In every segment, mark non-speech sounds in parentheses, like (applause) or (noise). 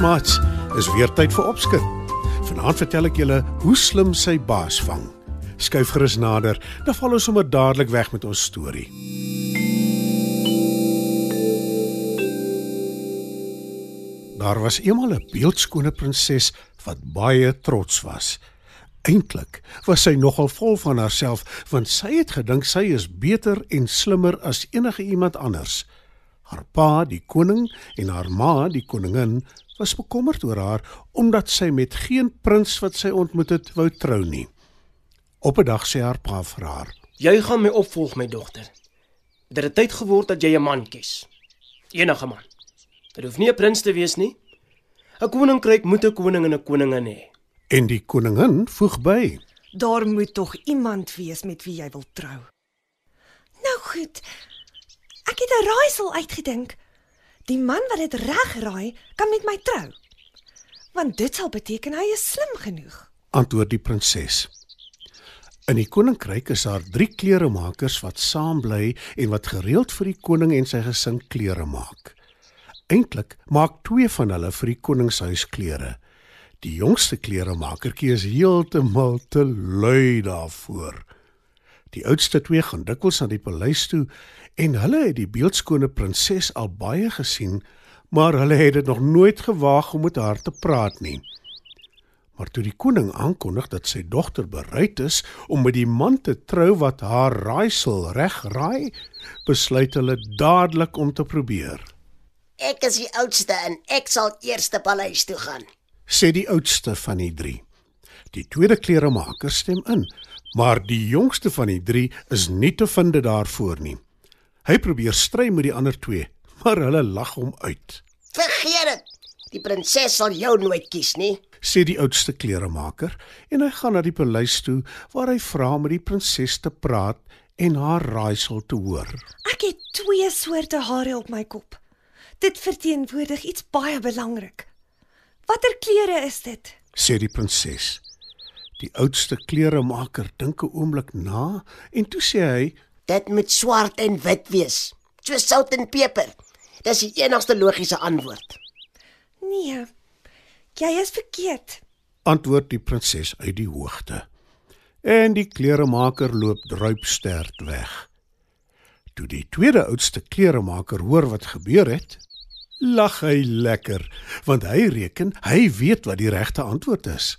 Maats, is weer tyd vir opskud. Vanaand vertel ek julle hoe slim sy baas vang. Skuif gerus nader, dan val ons sommer dadelik weg met ons storie. Daar was eendag 'n beeldskone prinses wat baie trots was. Eintlik was sy nogal vol van haarself want sy het gedink sy is beter en slimmer as enige iemand anders. Haar pa, die koning, en haar ma, die koningin, was bekommerd oor haar omdat sy met geen prins wat sy ontmoet het wou trou nie. Op 'n dag sê haar pa vir haar: Jy gaan my opvolg, my dogter. Dit het tyd geword dat jy 'n man kies. Enige man. Dit hoef nie 'n prins te wees nie. 'n Koninkryk moet 'n koning en 'n koningin hê. En die koningin voeg by: Daar moet tog iemand wees met wie jy wil trou. Nou goed. Ek het 'n raaisel uitgedink. Die man wat dit reg raai, kan met my trou. Want dit sal beteken hy is slim genoeg. antwoord die prinses. In die koninkryk is daar 3 kleremakers wat saam bly en wat gereeld vir die koning en sy gesin klere maak. Eintlik maak 2 van hulle vir die koningshuis klere. Die jongste kleremakertjie is heeltemal te lui daarvoor. Die oudste twee gaan dikwels aan die paleis toe en hulle het die beeldskone prinses al baie gesien, maar hulle het dit nog nooit gewaag om met haar te praat nie. Maar toe die koning aankondig dat sy dogter bereid is om met die man te trou wat haar raaisel reg raai, besluit hulle dadelik om te probeer. Ek is die oudste en ek sal eers te paleis toe gaan. Sê die oudste van die 3. Die tweede kleremaker stem in, maar die jongste van die 3 is nie te vind daarvoor nie. Hy probeer stry met die ander 2, maar hulle lag hom uit. Vergeet dit. Die prinses sal jou nooit kies nie. sê die oudste kleremaker en hy gaan na die paleis toe waar hy vra om met die prinses te praat en haar raaisel te hoor. Ek het twee soorte hare op my kop. Dit verteenwoordig iets baie belangrik. Watter kleure is dit? sê die prinses. Die oudste kleremaker dink 'n oomblik na en toe sê hy: Dit moet swart en wit wees. Soos sout en peper. Dis die enigste logiese antwoord. Nee. Jy is verkeerd. antwoord die prinses uit die hoogte. En die kleremaker loop druipsterd weg. Toe die tweede oudste kleremaker hoor wat gebeur het, lag hy lekker, want hy reken hy weet wat die regte antwoord is.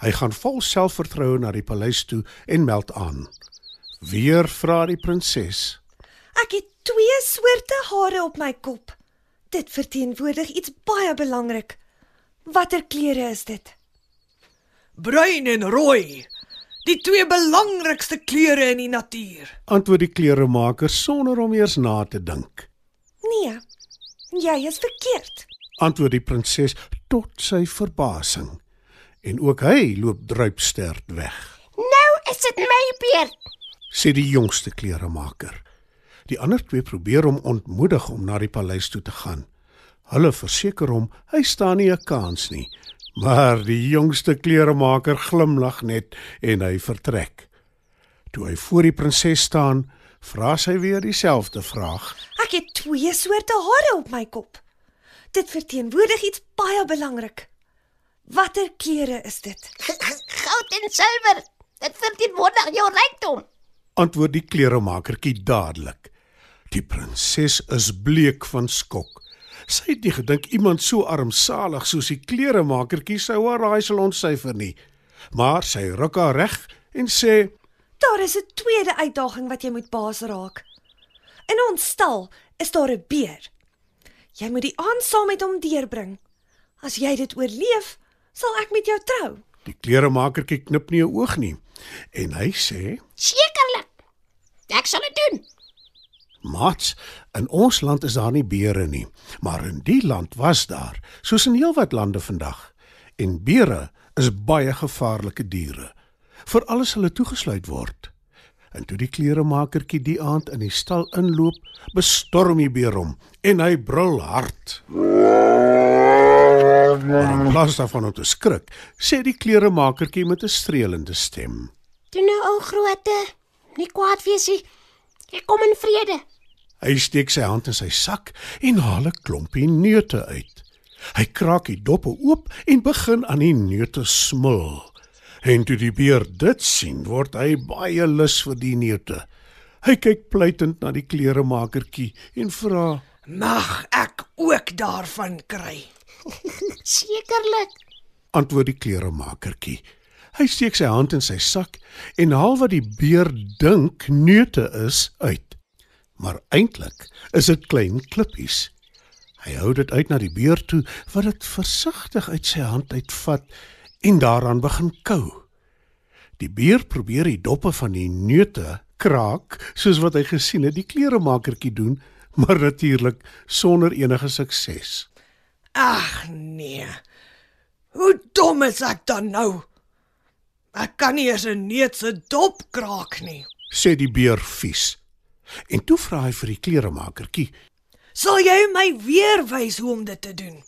Hy gaan vol selfvertroue na die paleis toe en meld aan. Weer vra die prinses: Ek het twee soorte hare op my kop. Dit verteenwoordig iets baie belangrik. Watter kleure is dit? Bruin en rooi. Die twee belangrikste kleure in die natuur. antwoord die kleremaker sonder om eers na te dink. Nee. Jy is verkeerd. antwoord die prinses tot sy verbasing. En ook hy loop druipsterd weg, Nou is dit my beurt. sê die jongste kleremaker. Die ander twee probeer hom ontmoedig om na die paleis toe te gaan. Hulle verseker hom hy staan nie 'n kans nie, maar die jongste kleremaker glimlag net en hy vertrek. Toe hy voor die prinses staan, vra sy weer dieselfde vraag. Ek het twee soorte hare op my kop. Dit verteenwoordig iets baie belangrik. Watter kleure is dit? Goud en silwer. Dit verteenwoordig jou rykdom. antwoord die kleremakertjie dadelik. Die prinses is bleek van skok. Sy het nie gedink iemand so armsalig soos die kleremakertjie sou haar raaisel ontsyfer nie. Maar sy ruk haar reg en sê: Daar is 'n tweede uitdaging wat jy moet baas raak. In ons stal is daar 'n beer. Jy moet die aand saam met hom deurbring. As jy dit oorleef, sal ek met jou trou. Die kleremakertjie knip nie 'n oog nie en hy sê: Sekerlik. Ek sal dit doen. Mats, in ons land is daar nie beere nie, maar in die land was daar, soos in heelwat lande vandag. En beere is baie gevaarlike diere, veral as hulle toegesluit word. En toe die kleremakertjie die aand in die stal inloop, bestorm die beer hom en hy brul hard. Maar in plaas daarvan om te skrik, sê die kleremakertjie met 'n streelende stem: Toe nou ou groote, nie kwaad wees nie. Ek kom in vrede. Hy steek sy hand in sy sak en haal 'n klompie neute uit. Hy kraak die doppe oop en begin aan die neute smil. En toe die beer dit sien, word hy baie lus vir die neute. Hy kyk pleitend na die kleremakertjie en vra: Mag ek ook daarvan kry? (laughs) Sekerlik. antwoord die kleremakertjie. Hy steek sy hand in sy sak en haal wat die beer dink neute is uit. Maar eintlik is dit klein klippies. Hy hou dit uit na die beer toe wat dit versigtig uit sy hand uitvat en daaraan begin kou. Die beer probeer die doppe van die neute kraak soos wat hy gesien het die kleremakertjie doen, maar natuurlik sonder enige sukses. Ag nee. Hoe dom is ek dan nou? Ek kan nie eens 'n neut se dop kraak nie. sê die beer vies. En toe vra hy vir die kleremakertjie: Sal jy my weer wys hoe om dit te doen?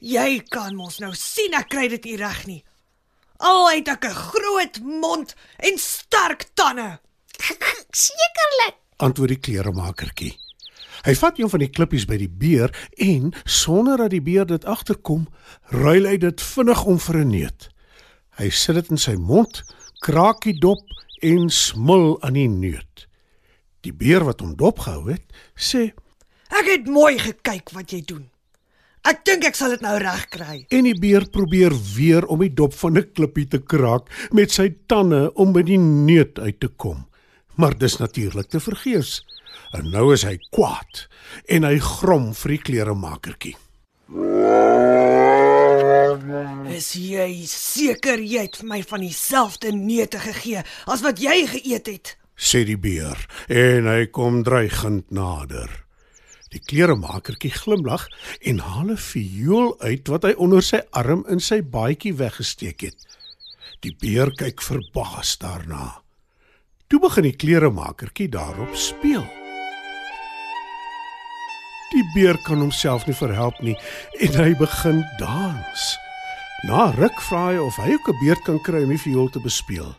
Jy kan mos nou sien ek kry dit nie reg nie. Al het ek 'n groot mond en sterk tande. (laughs) Sekerlik. antwoord die kleremakertjie. Hy vat een van die klippies by die beer en sonder dat die beer dit agterkom, ruil hy dit vinnig om vir 'n neut. Hy sit dit in sy mond, kraak die dop en smil aan die neut. Die beer wat hom dopgehou het, sê Ek het mooi gekyk wat jy doen. Ek dink ek sal dit nou reg kry. en die beer probeer weer om die dop van 'n klippie te kraak met sy tande om by die neut uit te kom. Maar dis natuurlik te vergeefs. En nou is hy kwaad en hy grom vir die kleremakertjie. Is jy seker jy het vir my van dieselfde neute gegee as wat jy geëet het? sê die beer en hy kom dreigend nader. Die kleremakertjie glimlag en haal 'n viool uit wat hy onder sy arm in sy baadjie weggesteek het. Die beer kyk verbaas daarna. Toe begin die kleremakertjie daarop speel. Beer kan homself nie verhelp nie en hy begin dans. Na ruk vra hy of hy ook 'n beurt kan kry om die viool te bespeel.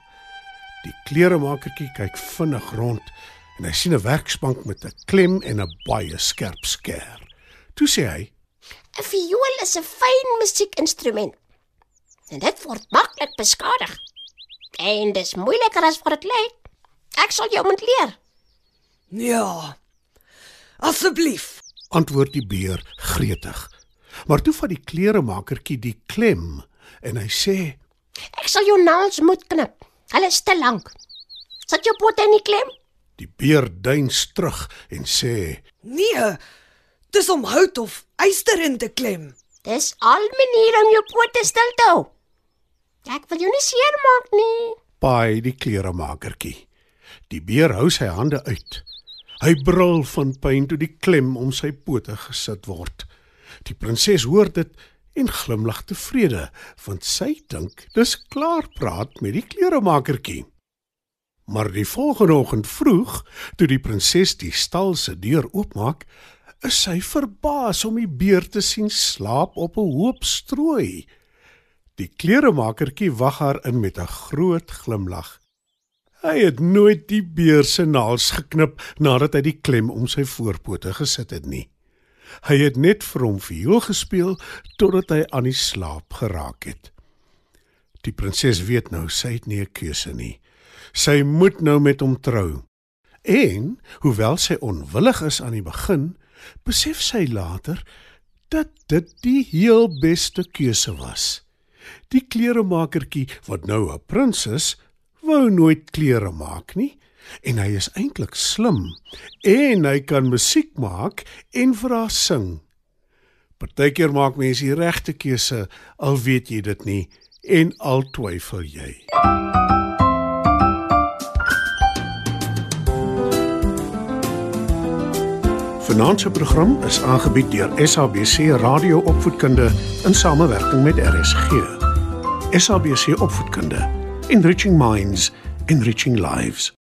Die kleremakertjie kyk vinnig rond en hy sien 'n werksbank met 'n klem en 'n baie skerp skêr. Toe sê hy: 'n Viool is 'n fyn musiekinstrument. En dit word maklik beskadig. En dis moeiliker as wat dit lyk. Ek sal jou moet leer. Ja. Asseblief. Antwoord die beer gretig. Maar toe vat die kleremakertjie die klem en hy sê: Ek sal jou naels moet knip. Hulle is te lank. Sit jou pote in die klem. Die beer duins terug en sê: Nee. Dis om hout of yster in te klem. Dis al maniere om jou pote stil te hou. Ek wil jou nie seermaak nie. "Paai die kleremakertjie." Die beer hou sy hande uit. Hy brul van pyn toe die klem om sy pote gesit word. Die prinses hoor dit en glimlag tevrede, want sy dink dis klaar praat met die kleremakertjie. Maar die volgende oggend vroeg, toe die prinses die stal se deur oopmaak, is sy verbaas om die beer te sien slaap op 'n hoop strooi. Die kleremakertjie wag haar in met 'n groot glimlag. Hy het nooit die beer se naels geknip nadat hy die klem om sy voorpote gesit het nie. Hy het net vir hom viool gespeel totdat hy aan die slaap geraak het. Die prinses weet nou sy het nie 'n keuse nie. Sy moet nou met hom trou. En hoewel sy onwillig is aan die begin, besef sy later dat dit die heel beste keuse was. Die kleremakertjie wat nou 'n prins is, wou nooit klere maak nie en hy is eintlik slim en hy kan musiek maak en vir haar sing. Partykeer maak mense die regte keuse al weet jy dit nie en al twyfel jy. Se program is aangebied deur SABC Radio Opvoedkunde in samewerking met RSG. SABC Opvoedkunde, enriching minds, enriching lives.